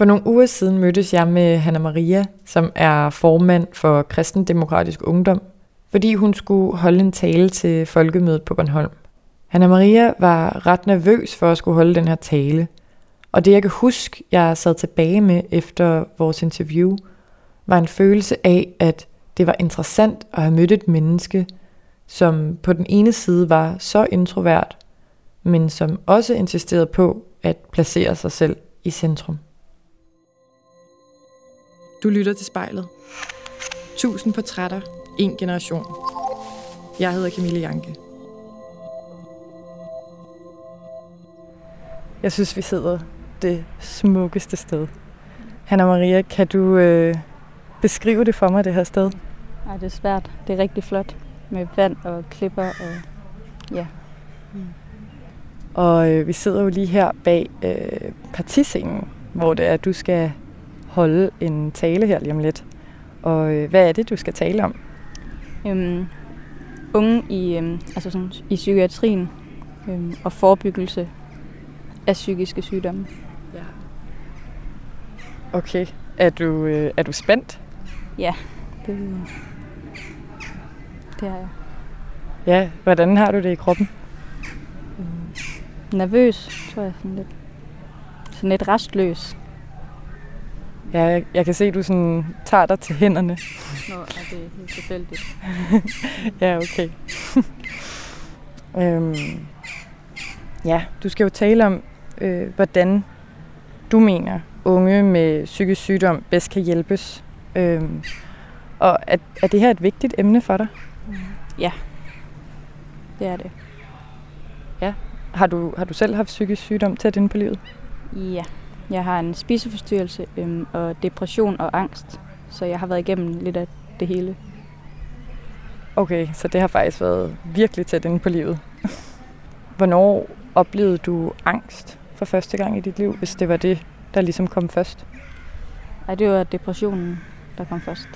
For nogle uger siden mødtes jeg med Hanna Maria, som er formand for Kristendemokratisk Ungdom, fordi hun skulle holde en tale til folkemødet på Bornholm. Hanna Maria var ret nervøs for at skulle holde den her tale, og det jeg kan huske, jeg sad tilbage med efter vores interview, var en følelse af, at det var interessant at have mødt et menneske, som på den ene side var så introvert, men som også insisterede på at placere sig selv i centrum. Du lytter til spejlet. Tusind portrætter, en generation. Jeg hedder Camille Janke. Jeg synes, vi sidder det smukkeste sted. Hanna Maria, kan du øh, beskrive det for mig, det her sted? Nej, det er svært. Det er rigtig flot med vand og klipper og ja. Mm. Og øh, vi sidder jo lige her bag øh, partiscenen, hvor det er, at du skal holde en tale her lige om lidt. Og øh, hvad er det, du skal tale om? Øhm, unge i, øhm, altså sådan, i psykiatrien øhm, og forebyggelse af psykiske sygdomme. Ja. Okay. Er du, øh, er du spændt? Ja, det, det er jeg. Ja, hvordan har du det i kroppen? Mm. Nervøs, tror jeg. Sådan lidt, sådan lidt restløs. Ja, jeg, jeg kan se, at du sådan tager dig til hænderne. Nå, er det helt tilfældigt. ja, okay. øhm, ja, du skal jo tale om, øh, hvordan du mener, unge med psykisk sygdom bedst kan hjælpes. Øhm, og er, er det her et vigtigt emne for dig? Ja, det er det. Ja. Har du, har du selv haft psykisk sygdom tæt inde på livet? Ja, jeg har en spiseforstyrrelse øhm, og depression og angst, så jeg har været igennem lidt af det hele. Okay, så det har faktisk været virkelig tæt inde på livet. Hvornår oplevede du angst for første gang i dit liv, hvis det var det, der ligesom kom først? Nej, det var depressionen, der kom først.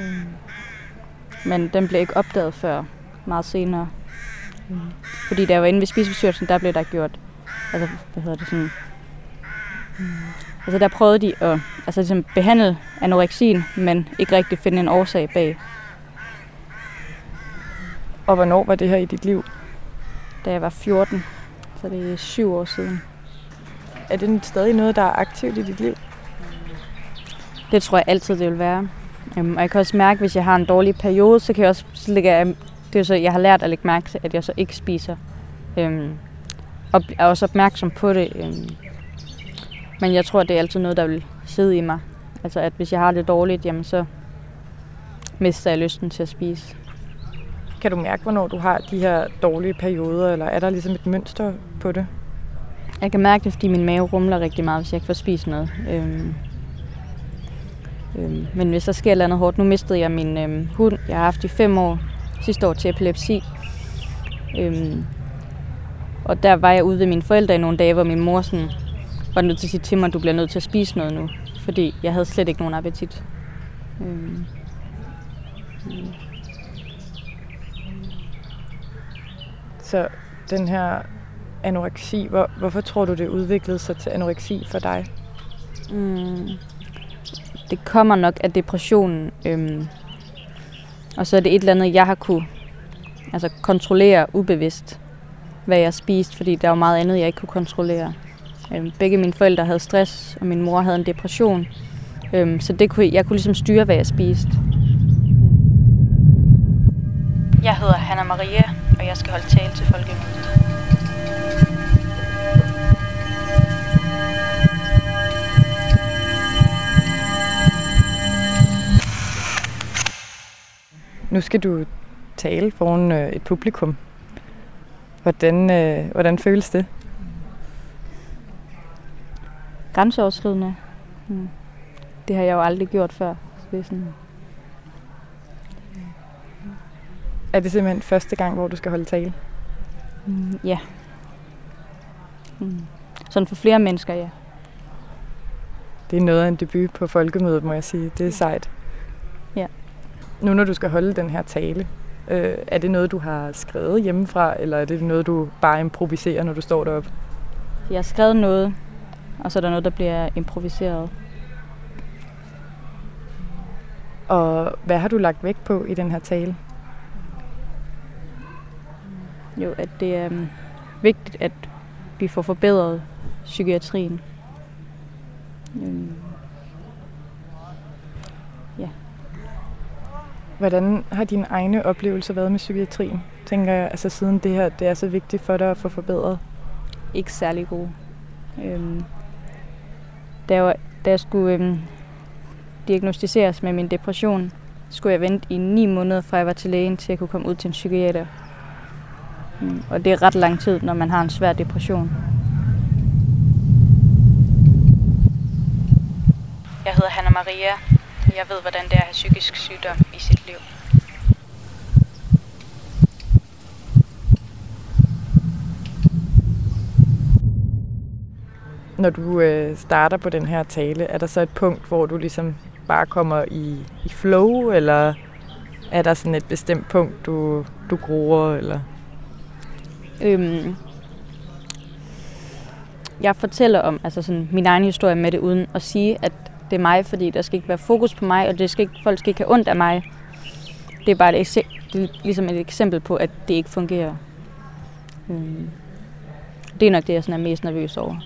Øhm, men den blev ikke opdaget før meget senere. Mm. Fordi da jeg var inde ved spiseforstyrrelsen, der blev der gjort, altså hvad hedder det sådan, mm. Altså der prøvede de at altså, ligesom behandle anoreksien, men ikke rigtig finde en årsag bag. Og hvornår var det her i dit liv? Da jeg var 14, så det er syv år siden. Er det stadig noget, der er aktivt i dit liv? Det tror jeg altid, det vil være. Um, og jeg kan også mærke, hvis jeg har en dårlig periode, så kan jeg også så lægge, det er så, jeg har lært at lægge mærke til, at jeg så ikke spiser. Um, og er også opmærksom på det. Um, men jeg tror, det er altid noget, der vil sidde i mig. Altså, at hvis jeg har det dårligt, jamen så mister jeg lysten til at spise. Kan du mærke, hvornår du har de her dårlige perioder, eller er der ligesom et mønster på det? Jeg kan mærke det, fordi min mave rumler rigtig meget, hvis jeg ikke får spist noget. Øhm, øhm, men hvis der sker noget andet hårdt, nu mistede jeg min øhm, hund, jeg har haft i fem år, sidste år til epilepsi. Øhm, og der var jeg ude ved mine forældre i nogle dage, hvor min mor sådan, var nødt til at sige til mig, at du bliver nødt til at spise noget nu. Fordi jeg havde slet ikke nogen appetit. Øhm, øhm. Så den her anoreksi, hvor, hvorfor tror du, det udviklede sig til anoreksi for dig? Mm, det kommer nok af depressionen. Øhm, og så er det et eller andet, jeg har kunne altså, kontrollere ubevidst, hvad jeg spiste, fordi der var meget andet, jeg ikke kunne kontrollere. Øhm, begge mine forældre havde stress, og min mor havde en depression. Øhm, så det kunne, jeg kunne ligesom styre, hvad jeg spiste. Jeg hedder Hanna Maria, og jeg skal holde tale til folkemødet. Nu skal du tale foran øh, et publikum. Hvordan, øh, hvordan føles det? Grænseoverskridende. Hmm. Det har jeg jo aldrig gjort før. Så det er, sådan... er det simpelthen første gang, hvor du skal holde tale? Mm, ja. Mm. Sådan for flere mennesker, ja. Det er noget af en debut på folkemødet, må jeg sige. Det er sejt. Ja. Nu når du skal holde den her tale, øh, er det noget, du har skrevet hjemmefra, eller er det noget, du bare improviserer, når du står deroppe? Jeg har skrevet noget, og så er der noget, der bliver improviseret. Og hvad har du lagt vægt på i den her tale? Jo, at det er um, vigtigt, at vi får forbedret psykiatrien. Um, ja. Hvordan har dine egne oplevelser været med psykiatrien? Tænker jeg, altså siden det her, det er så vigtigt for dig at få forbedret? Ikke særlig gode. Um, da, jeg, da jeg skulle øhm, diagnostiseres med min depression, skulle jeg vente i ni måneder, fra jeg var til lægen, til jeg kunne komme ud til en psykiater. Mm, og det er ret lang tid, når man har en svær depression. Jeg hedder Hanna Maria, og jeg ved, hvordan det er at have psykisk sygdom i sit liv. Når du øh, starter på den her tale, er der så et punkt, hvor du ligesom bare kommer i, i flow, eller er der sådan et bestemt punkt, du, du gruer, eller? Øhm, jeg fortæller om altså sådan, min egen historie med det, uden at sige, at det er mig, fordi der skal ikke være fokus på mig, og det skal ikke, folk skal ikke have ondt af mig. Det er bare et, det er ligesom et eksempel på, at det ikke fungerer. Øhm, det er nok det, jeg sådan er mest nervøs over.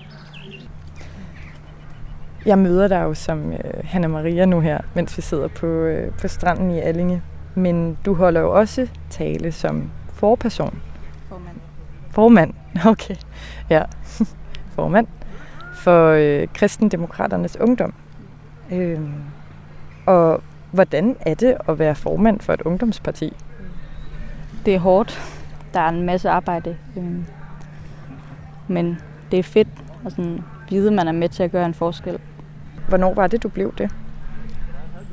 Jeg møder dig jo som øh, Hanna Maria nu her, mens vi sidder på, øh, på stranden i Allinge. Men du holder jo også tale som forperson. Formand. Formand, okay. Ja, formand for øh, Kristendemokraternes Ungdom. Øh, og hvordan er det at være formand for et ungdomsparti? Det er hårdt. Der er en masse arbejde. Øh, men det er fedt at sådan vide, at man er med til at gøre en forskel. Hvornår var det, du blev det?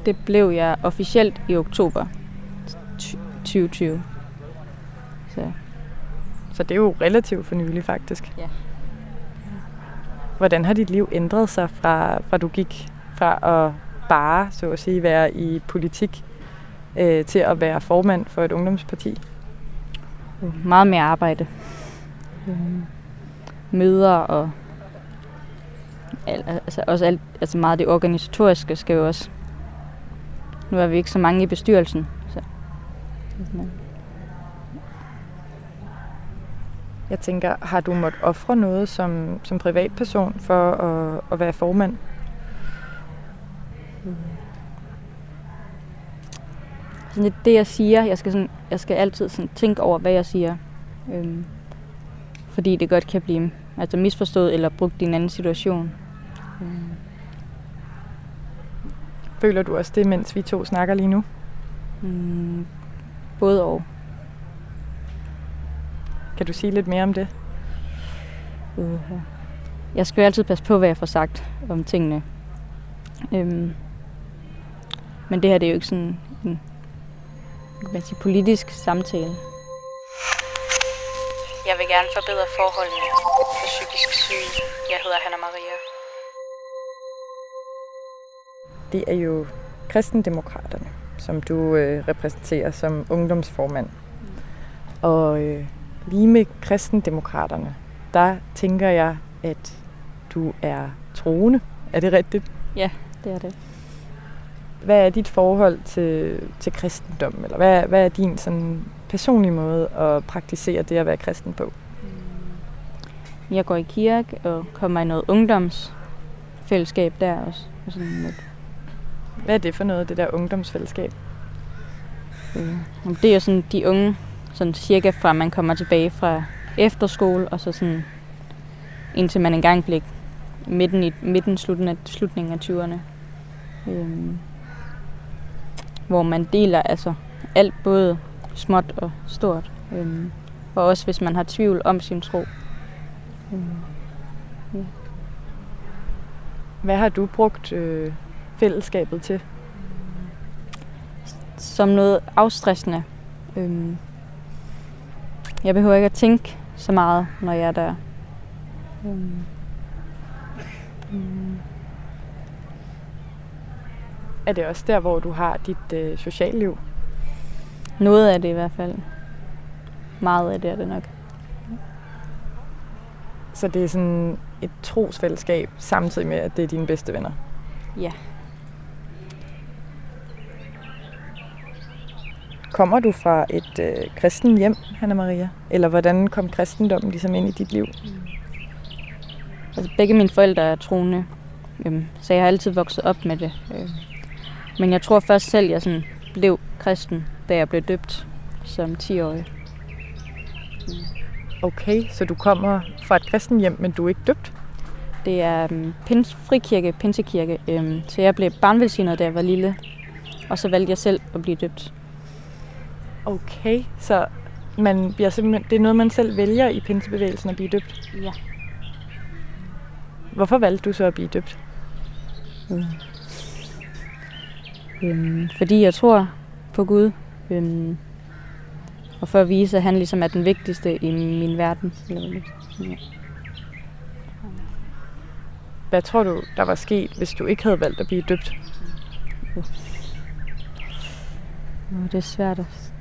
Det blev jeg officielt i oktober 2020. Så. Så det er jo relativt for nylig faktisk. Ja. Hvordan har dit liv ændret sig fra, fra du gik fra at bare, så at sige, være i politik øh, til at være formand for et ungdomsparti? Meget mere arbejde. Mm. Møder og altså også alt, altså meget det organisatoriske skal jo også. Nu er vi ikke så mange i bestyrelsen. Så. Jeg tænker, har du måttet ofre noget som, som privatperson for at, at være formand? Mm. Sådan det, jeg siger, jeg skal, sådan, jeg skal altid sådan tænke over, hvad jeg siger. Øhm, fordi det godt kan blive altså misforstået eller brugt i en anden situation. Mm. Føler du også det, mens vi to snakker lige nu? Mm, både og. Kan du sige lidt mere om det? Uh-huh. Jeg skal jo altid passe på, hvad jeg får sagt om tingene. Øhm, men det her det er jo ikke sådan en hvad siger, politisk samtale. Jeg vil gerne forbedre forholdene for psykisk syge. Jeg hedder Hanna Maria. Det er jo kristendemokraterne, som du øh, repræsenterer som ungdomsformand. Og øh, lige med kristendemokraterne, der tænker jeg, at du er troende. Er det rigtigt? Ja, det er det. Hvad er dit forhold til, til kristendom? Eller hvad, hvad er din sådan, personlige måde at praktisere det at være kristen på? Jeg går i kirke og kommer i noget ungdomsfællesskab der også. Og sådan lidt. Hvad er det for noget, det der ungdomsfællesskab? Mm. Det er jo sådan de unge, sådan cirka fra man kommer tilbage fra efterskole, og så sådan indtil man engang bliver midten, i, midten slutningen af, slutningen af 20'erne. Øhm, hvor man deler altså alt, både småt og stort. Øhm, og også hvis man har tvivl om sin tro. Øhm, ja. Hvad har du brugt øh, fællesskabet til? Som noget afstressende. Øhm, jeg behøver ikke at tænke så meget, når jeg er der. Øhm, mm. Er det også der, hvor du har dit øh, socialliv? Noget af det i hvert fald. Meget af det er det nok. Så det er sådan et trosfællesskab, samtidig med, at det er dine bedste venner. Ja. Kommer du fra et øh, kristen hjem, Hanna Maria? Eller hvordan kom kristendommen ligesom ind i dit liv? Altså begge mine forældre er troende, øhm, så jeg har altid vokset op med det. Øh. Men jeg tror først selv, jeg sådan blev kristen, da jeg blev døbt som 10-årig. Okay, så du kommer fra et kristen hjem, men du er ikke døbt? Det er um, pins, frikirke, pinsekirke, øhm, så jeg blev barnvelsignet, da jeg var lille. Og så valgte jeg selv at blive døbt. Okay, så man bliver simpelthen, det er noget, man selv vælger i pinsebevægelsen at blive døbt? Ja. Hvorfor valgte du så at blive døbt? Mm. Øhm, fordi jeg tror på Gud. Øhm, og for at vise, at han ligesom er den vigtigste i min verden. Ja. Hvad tror du, der var sket, hvis du ikke havde valgt at blive døbt? Uh. Det er svært at.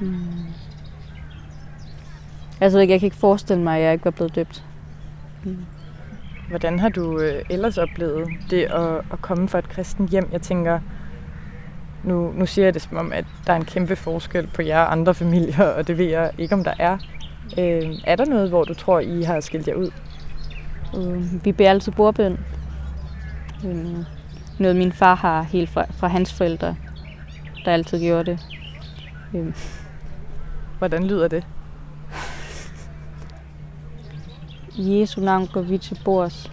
Mm. Altså, jeg kan ikke forestille mig, at jeg ikke var blevet døbt. Mm. Hvordan har du øh, ellers oplevet det at, at komme fra et kristen hjem? Jeg tænker, nu, nu siger jeg det som om, at der er en kæmpe forskel på jer og andre familier, og det ved jeg ikke, om der er. Øh, er der noget, hvor du tror, I har skilt jer ud? Øh, vi beder altid bordbøn. Øh, noget min far har helt fra, fra hans forældre, der altid gjorde det. Øh. Hvordan lyder det? I Jesu navn går vi til bords.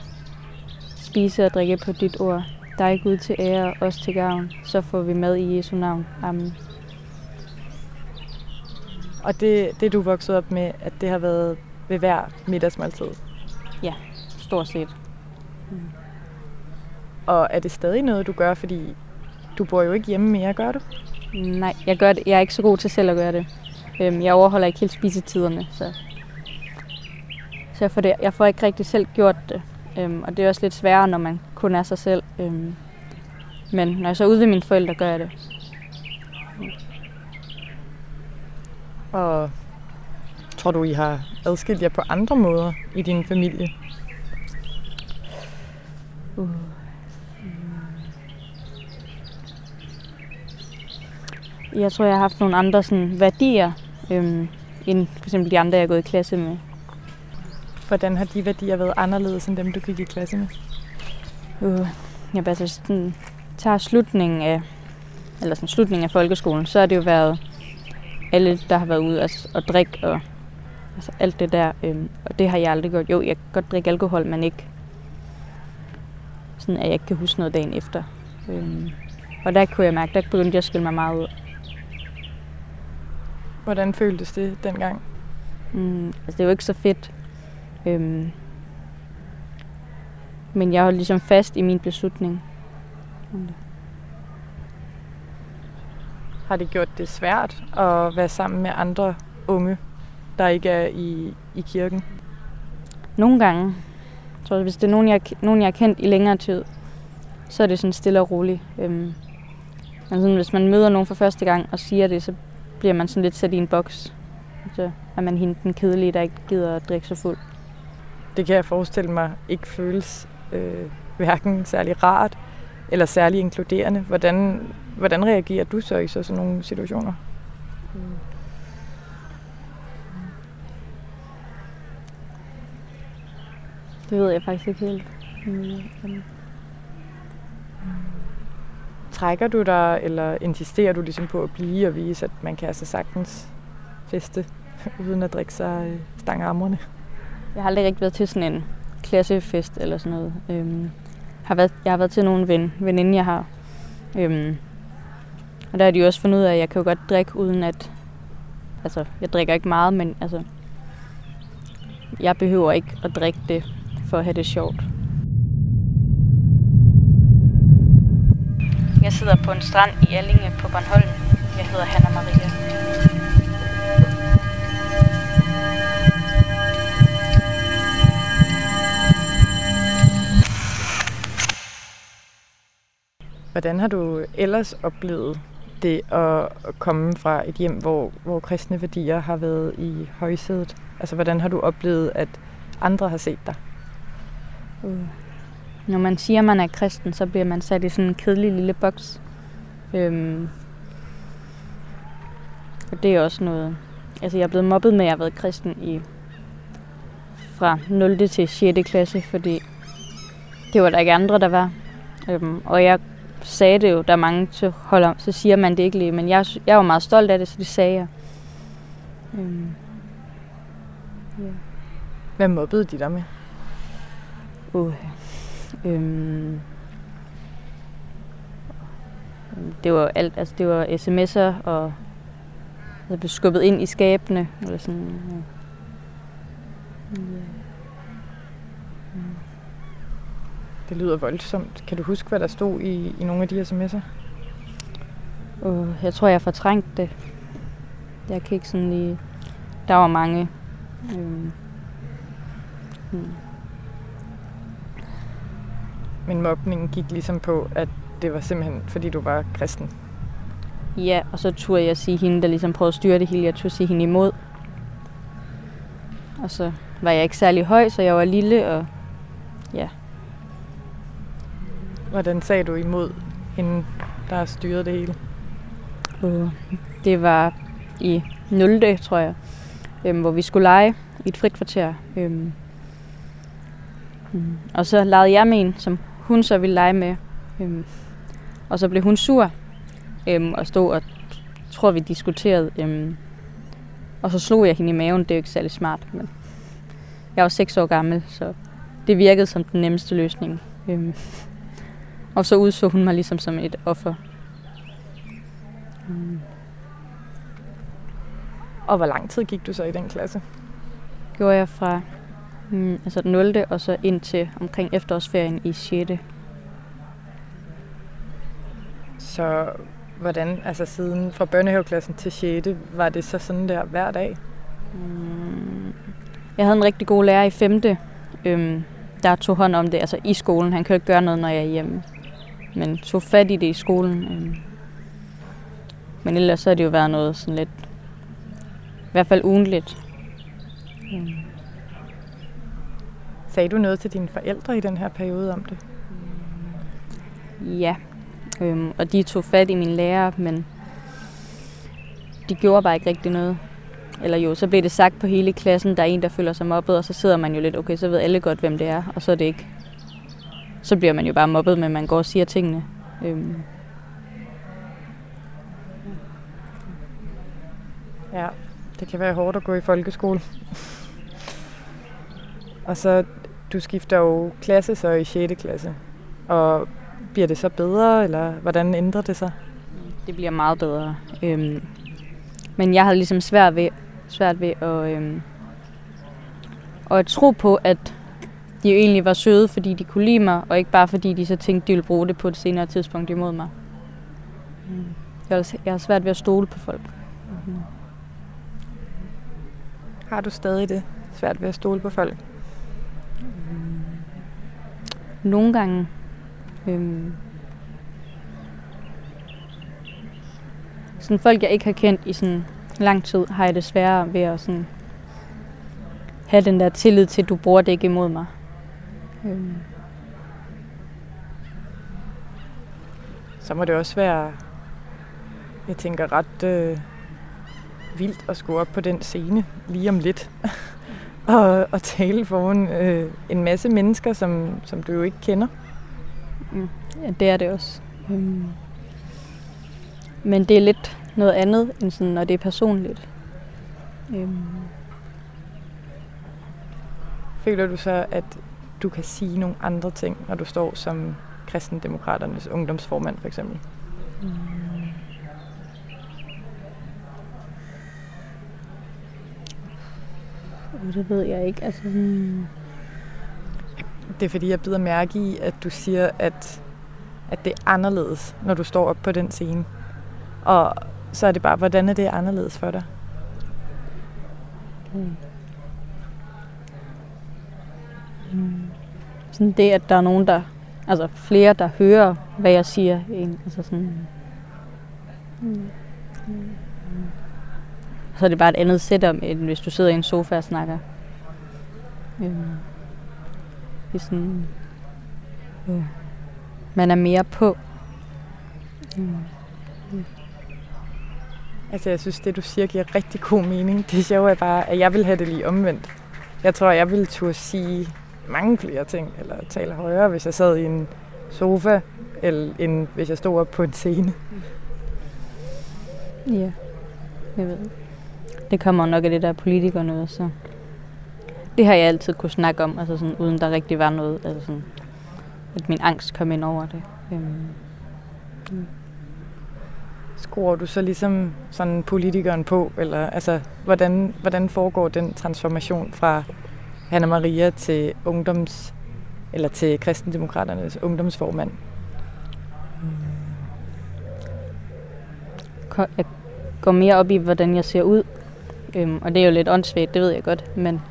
Spise og drikke på dit ord. Dig Gud til ære, os til gavn. Så får vi mad i Jesu navn. Amen. Og det, det du voksede op med, at det har været ved hver middagsmåltid? Ja, stort set. Mm. Og er det stadig noget, du gør, fordi du bor jo ikke hjemme mere, gør du? Nej, jeg, gør det. jeg er ikke så god til selv at gøre det. Øhm, jeg overholder ikke helt spisetiderne, så, så jeg, får det, jeg får ikke rigtig selv gjort det. Øhm, og det er også lidt sværere, når man kun er sig selv. Øhm, men når jeg så er ude ved mine forældre, gør jeg det. Og tror du, I har adskilt jer på andre måder i din familie? Uh. Jeg tror, jeg har haft nogle andre sådan, værdier, øhm, end for eksempel de andre, jeg er gået i klasse med. Hvordan har de værdier været anderledes end dem, du gik i klasse med? Uh, jeg altså sådan, tager slutningen af, eller sådan slutningen af folkeskolen, så har det jo været alle, der har været ude altså, og drikke og altså alt det der. Øhm, og det har jeg aldrig gjort. Jo, jeg kan godt drikke alkohol, men ikke sådan, at jeg ikke kan huske noget dagen efter. Øhm, og der kunne jeg mærke, der begyndte jeg at skille mig meget ud. Hvordan føltes det dengang? Mm, altså det var ikke så fedt. Øhm, men jeg var ligesom fast i min beslutning. Har det gjort det svært at være sammen med andre unge, der ikke er i, i kirken? Nogle gange. Tror, hvis det er nogen jeg, nogen, jeg har kendt i længere tid, så er det sådan stille og roligt. Øhm, men sådan, hvis man møder nogen for første gang og siger det, så bliver man sådan lidt sat i en boks. Så er man hende den kedelige, der ikke gider at drikke så fuld. Det kan jeg forestille mig ikke føles øh, hverken særlig rart eller særlig inkluderende. Hvordan, hvordan reagerer du så i så sådan nogle situationer? Mm. Det ved jeg faktisk ikke helt. Mm. Trækker du dig, eller insisterer du ligesom på at blive og vise, at man kan altså sagtens feste, uden at drikke sig øh, stangarmerne? Jeg har aldrig rigtig været til sådan en klassefest eller sådan noget. Øhm, har været, jeg har været til nogle ven, veninde, jeg har. Øhm, og der har de også fundet ud af, at jeg kan jo godt drikke uden at... Altså, jeg drikker ikke meget, men altså... Jeg behøver ikke at drikke det for at have det sjovt. Sidder på en strand i Allinge på Bornholm. Jeg hedder Hanna Maria. Hvordan har du ellers oplevet det at komme fra et hjem, hvor, hvor kristne værdier har været i højsædet? Altså, hvordan har du oplevet, at andre har set dig? Uh. Når man siger, at man er kristen, så bliver man sat i sådan en kedelig lille boks. Øhm. Og det er også noget... Altså, jeg er blevet mobbet med, at jeg har været kristen i fra 0. til 6. klasse, fordi det var der ikke andre, der var. Øhm, og jeg sagde det jo, der er mange til hold om, så siger man det ikke lige, men jeg, jeg var meget stolt af det, så det sagde jeg. Øhm, ja. Hvad mobbede de der med? Uh, øhm, det var alt, altså det var sms'er og jeg blev skubbet ind i skabene eller sådan. Ja. Det lyder voldsomt. Kan du huske, hvad der stod i, i nogle af de sms'er? Uh, jeg tror, jeg fortrængte det. Jeg kan ikke sådan lige... Der var mange... Um, hmm. Men mobningen gik ligesom på, at det var simpelthen, fordi du var kristen? Ja, og så turde jeg sige hende, der ligesom prøvede at styre det hele. Jeg turde sige hende imod. Og så var jeg ikke særlig høj, så jeg var lille, og ja. Hvordan sagde du imod hende, der styrede det hele? Uh, det var i 0. tror jeg, øhm, hvor vi skulle lege i et frikvarter. Øhm, mm, og så legede jeg med en, som hun så ville lege med. Øhm, og så blev hun sur øhm, og stod og tror, vi diskuterede. Øhm, og så slog jeg hende i maven. Det er jo ikke særlig smart, men jeg var 6 år gammel, så det virkede som den nemmeste løsning. Øhm, og så udså hun mig ligesom som et offer. Mm. Og hvor lang tid gik du så i den klasse? Gjorde jeg fra mm, altså den 0. og så ind til omkring efterårsferien i 6. Så hvordan, altså siden fra børnehaveklassen til 6. var det så sådan der hver dag? Mm, jeg havde en rigtig god lærer i 5. Øhm, der tog hånd om det, altså i skolen. Han jo ikke gøre noget, når jeg er hjemme. Men tog fat i det i skolen. Øhm. Men ellers så har det jo været noget sådan lidt, i hvert fald ugenligt. Øhm. Sagde du noget til dine forældre i den her periode om det? Ja, øhm, og de tog fat i min lærer, men de gjorde bare ikke rigtig noget. Eller jo, så blev det sagt på hele klassen, der er en, der føler sig mobbet, og så sidder man jo lidt, okay, så ved alle godt, hvem det er, og så er det ikke. Så bliver man jo bare mobbet, men man går og siger tingene. Øhm. Ja, det kan være hårdt at gå i folkeskole. og så, du skifter jo klasse så i 6. klasse. Og bliver det så bedre, eller hvordan ændrer det sig? Det bliver meget bedre. Øhm, men jeg havde ligesom svært ved svært ved at, øhm, at tro på, at de jo egentlig var søde, fordi de kunne lide mig, og ikke bare fordi de så tænkte, de ville bruge det på et senere tidspunkt imod mig. Mm. Jeg, jeg har svært ved at stole på folk. Mm. Har du stadig det? Svært ved at stole på folk? Nogle gange. Øhm, sådan folk, jeg ikke har kendt i sådan lang tid har jeg det sværere ved at sådan have den der tillid til, at du bruger det ikke imod mig. Øhm. Så må det også være, jeg tænker, ret øh, vildt at skulle op på den scene lige om lidt. og, og tale foran øh, en masse mennesker, som, som du jo ikke kender. Mm. Ja, det er det også. Øhm. Men det er lidt noget andet, end sådan, når det er personligt. Øhm. Føler du så, at du kan sige nogle andre ting, når du står som kristendemokraternes ungdomsformand for eksempel? Mm. Det ved jeg ikke. Altså, hmm. Det er fordi, jeg bider mærke i, at du siger, at, at det er anderledes, når du står op på den scene. Og så er det bare, hvordan er det anderledes for dig? Mm. Mm. Sådan det, at der er nogen, der, altså flere, der hører, hvad jeg siger. En, altså sådan, mm. Mm. Så er det bare et andet setup, end hvis du sidder i en sofa og snakker. Mm. I sådan, øh, man er mere på. Mm. Altså, jeg synes, det du siger giver rigtig god mening. Det sjove er bare, at jeg vil have det lige omvendt. Jeg tror, jeg ville turde sige mange flere ting, eller tale højere, hvis jeg sad i en sofa, eller end hvis jeg stod op på en scene. Ja, jeg ved. Det kommer nok af det der politiker noget, så det har jeg altid kunne snakke om, altså sådan, uden der rigtig var noget, altså sådan, at min angst kom ind over det. Øhm, mm. Skruer du så ligesom sådan politikeren på, eller altså, hvordan, hvordan foregår den transformation fra Hanna Maria til ungdoms, eller til kristendemokraternes ungdomsformand? Jeg går mere op i, hvordan jeg ser ud, øhm, og det er jo lidt åndssvagt, det ved jeg godt, men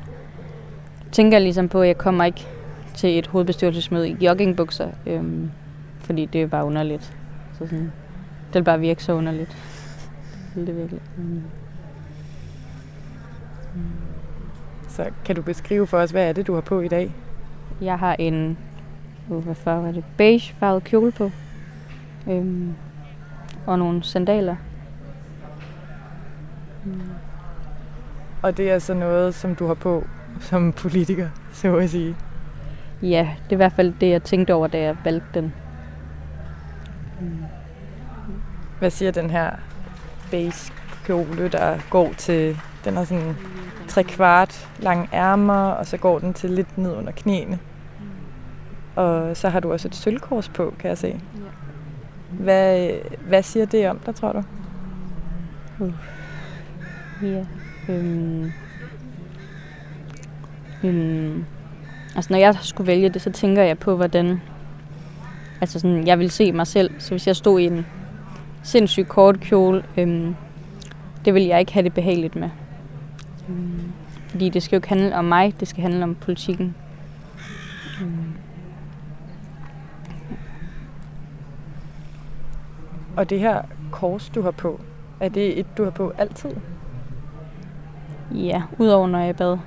tænker ligesom på, at jeg kommer ikke til et hovedbestyrelsesmøde i joggingbukser, øhm, fordi det er bare underligt. Så sådan, det vil bare virke så underligt. Det virkelig. Mm. Så kan du beskrive for os, hvad er det, du har på i dag? Jeg har en, uh, hvad farve er det, beige farvet kjole på. Øhm, og nogle sandaler. Mm. Og det er så noget, som du har på som politiker, så at sige. Ja, det er i hvert fald det, jeg tænkte over, da jeg valgte den. Hvad siger den her beige kjole, der går til, den har sådan tre kvart lange ærmer, og så går den til lidt ned under knæene. Og så har du også et sølvkors på, kan jeg se. Hvad, hvad siger det om dig, tror du? Uh. Ja. Øhm. Øhm. Altså når jeg skulle vælge det, så tænker jeg på, hvordan altså sådan, jeg vil se mig selv. Så hvis jeg stod i en sindssyg kort kjole, øhm, det vil jeg ikke have det behageligt med. Øhm, fordi det skal jo ikke handle om mig, det skal handle om politikken. Øhm. Og det her kors, du har på, er det et, du har på altid? Ja, udover når jeg bad,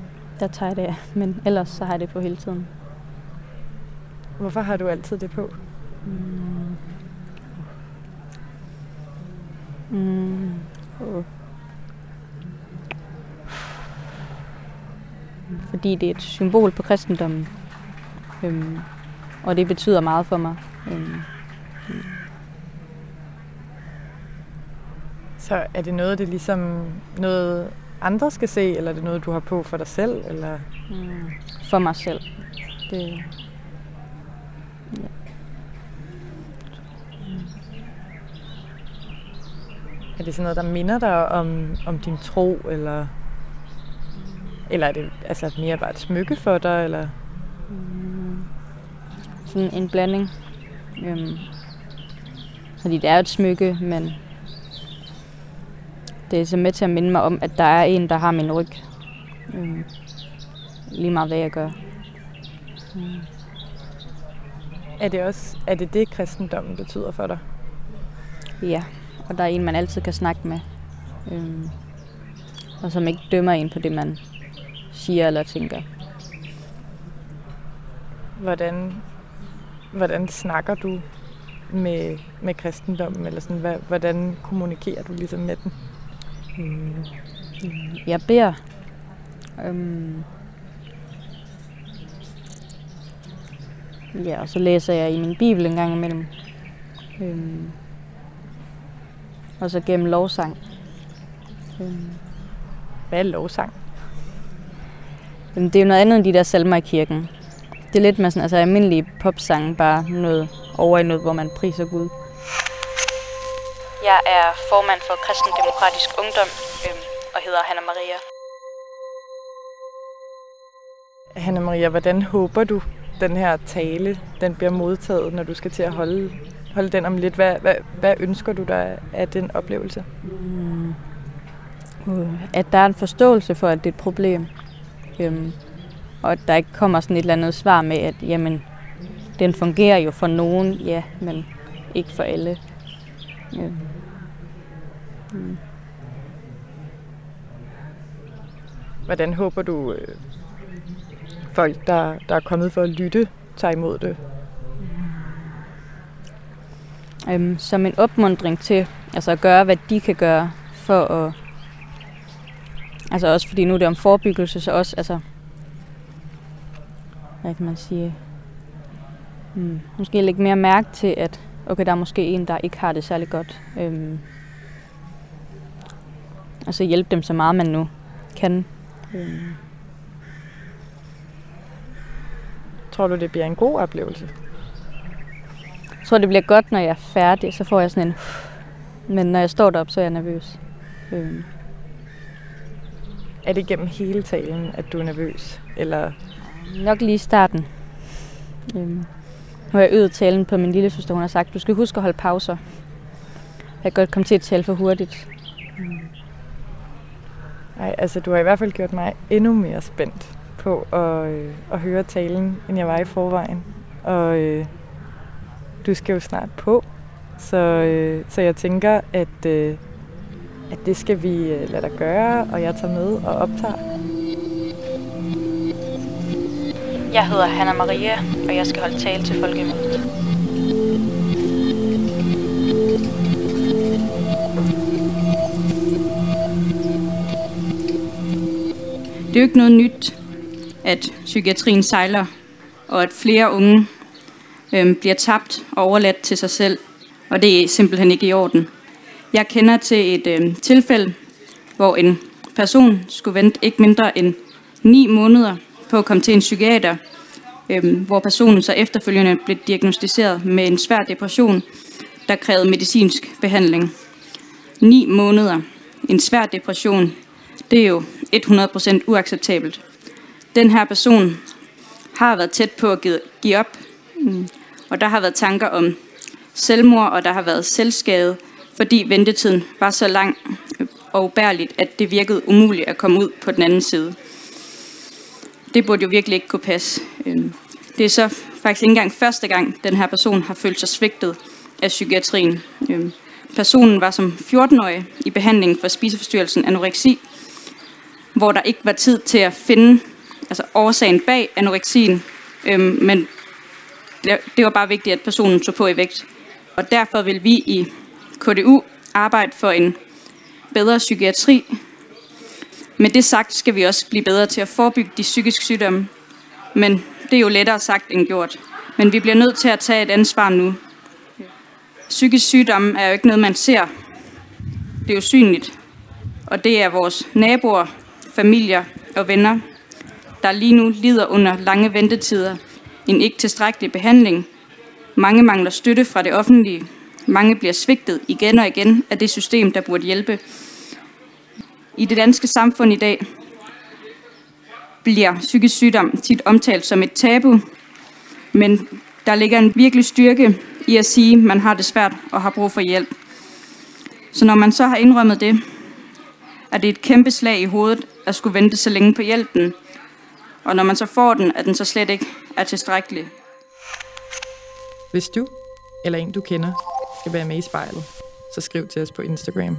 der tager jeg det af. Men ellers så har jeg det på hele tiden. Hvorfor har du altid det på? Mm. Mm. Oh. Fordi det er et symbol på kristendommen. Øhm, og det betyder meget for mig. Øhm, Så er det noget, det ligesom noget andre skal se, eller er det noget, du har på for dig selv? Eller? Mm, for mig selv. Det, ja. Er det sådan noget, der minder dig om, om din tro, eller, eller er det altså mere bare et smykke for dig? Eller? Mm, sådan en blanding. Øhm, fordi det er et smykke, men det er så med til at minde mig om, at der er en, der har min ryg. Mm. Lige meget hvad jeg gør. Mm. Er det også er det, det, kristendommen betyder for dig? Ja, og der er en, man altid kan snakke med. Mm. Og som ikke dømmer en på det, man siger eller tænker. Hvordan, hvordan snakker du med, med kristendommen? Eller sådan, hvordan kommunikerer du ligesom med den? Øh, jeg beder. Øhm, ja, og så læser jeg i min bibel en gang imellem. Øhm, og så gennem lovsang. Øhm. Hvad er lovsang? Jamen, det er jo noget andet end de der salmer i kirken. Det er lidt med sådan, altså almindelige popsange, bare noget over i noget, hvor man priser Gud. Jeg er formand for Kristen Demokratisk Ungdom øhm, og hedder Hanna Maria. Hanna Maria, hvordan håber du, den her tale den bliver modtaget, når du skal til at holde, holde den om lidt? Hvad, hvad, hvad ønsker du dig af den oplevelse? Mm. Uh, at der er en forståelse for, at det er et problem. Øhm, og at der ikke kommer sådan et eller andet svar med, at jamen, den fungerer jo for nogen, ja, men ikke for alle. Øhm. Mm. Hvordan håber du, øh, folk, der, der er kommet for at lytte, tager imod det? Mm. Øhm, som en opmundring til altså at gøre, hvad de kan gøre for at... Altså også fordi nu er det om forebyggelse, så også altså... Hvad kan man sige? Mm, måske lægge mere mærke til, at okay, der er måske en, der ikke har det særlig godt. Øhm, altså hjælpe dem så meget, man nu kan. Øhm. Tror du, det bliver en god oplevelse? Jeg tror, det bliver godt, når jeg er færdig. Så får jeg sådan en... Men når jeg står deroppe, så er jeg nervøs. Øhm. Er det gennem hele talen, at du er nervøs? Eller? Nok lige i starten. Øhm. Nu har jeg øget talen på min lille søster. Hun har sagt, du skal huske at holde pauser. Jeg kan godt komme til at tale for hurtigt. Nej, altså du har i hvert fald gjort mig endnu mere spændt på at, øh, at høre talen, end jeg var i forvejen. Og øh, du skal jo snart på, så, øh, så jeg tænker, at, øh, at det skal vi øh, lade dig gøre, og jeg tager med og optager. Jeg hedder Hanna Maria, og jeg skal holde tale til folkemødet. Jo ikke noget nyt, at psykiatrien sejler, og at flere unge øh, bliver tabt og overladt til sig selv, og det er simpelthen ikke i orden. Jeg kender til et øh, tilfælde, hvor en person skulle vente ikke mindre end ni måneder på at komme til en psykiater, øh, hvor personen så efterfølgende blev diagnostiseret med en svær depression, der krævede medicinsk behandling. Ni måneder. En svær depression, det er jo 100% uacceptabelt. Den her person har været tæt på at give op, mm. og der har været tanker om selvmord, og der har været selvskade, fordi ventetiden var så lang og ubærligt, at det virkede umuligt at komme ud på den anden side. Det burde jo virkelig ikke kunne passe. Øhm, det er så faktisk ikke engang første gang, den her person har følt sig svigtet af psykiatrien. Øhm, personen var som 14-årig i behandling for spiseforstyrrelsen anoreksi, hvor der ikke var tid til at finde altså årsagen bag anoreksien, øhm, men det var bare vigtigt, at personen tog på i vægt. Og derfor vil vi i KDU arbejde for en bedre psykiatri. Med det sagt skal vi også blive bedre til at forebygge de psykiske sygdomme. Men det er jo lettere sagt end gjort. Men vi bliver nødt til at tage et ansvar nu. Psykisk sygdomme er jo ikke noget, man ser. Det er jo synligt. Og det er vores naboer, familier og venner, der lige nu lider under lange ventetider, en ikke tilstrækkelig behandling. Mange mangler støtte fra det offentlige. Mange bliver svigtet igen og igen af det system, der burde hjælpe. I det danske samfund i dag bliver psykisk sygdom tit omtalt som et tabu, men der ligger en virkelig styrke i at sige, at man har det svært og har brug for hjælp. Så når man så har indrømmet det, er det et kæmpe slag i hovedet at skulle vente så længe på hjælpen, og når man så får den, at den så slet ikke er tilstrækkelig. Hvis du eller en du kender skal være med i spejlet, så skriv til os på Instagram.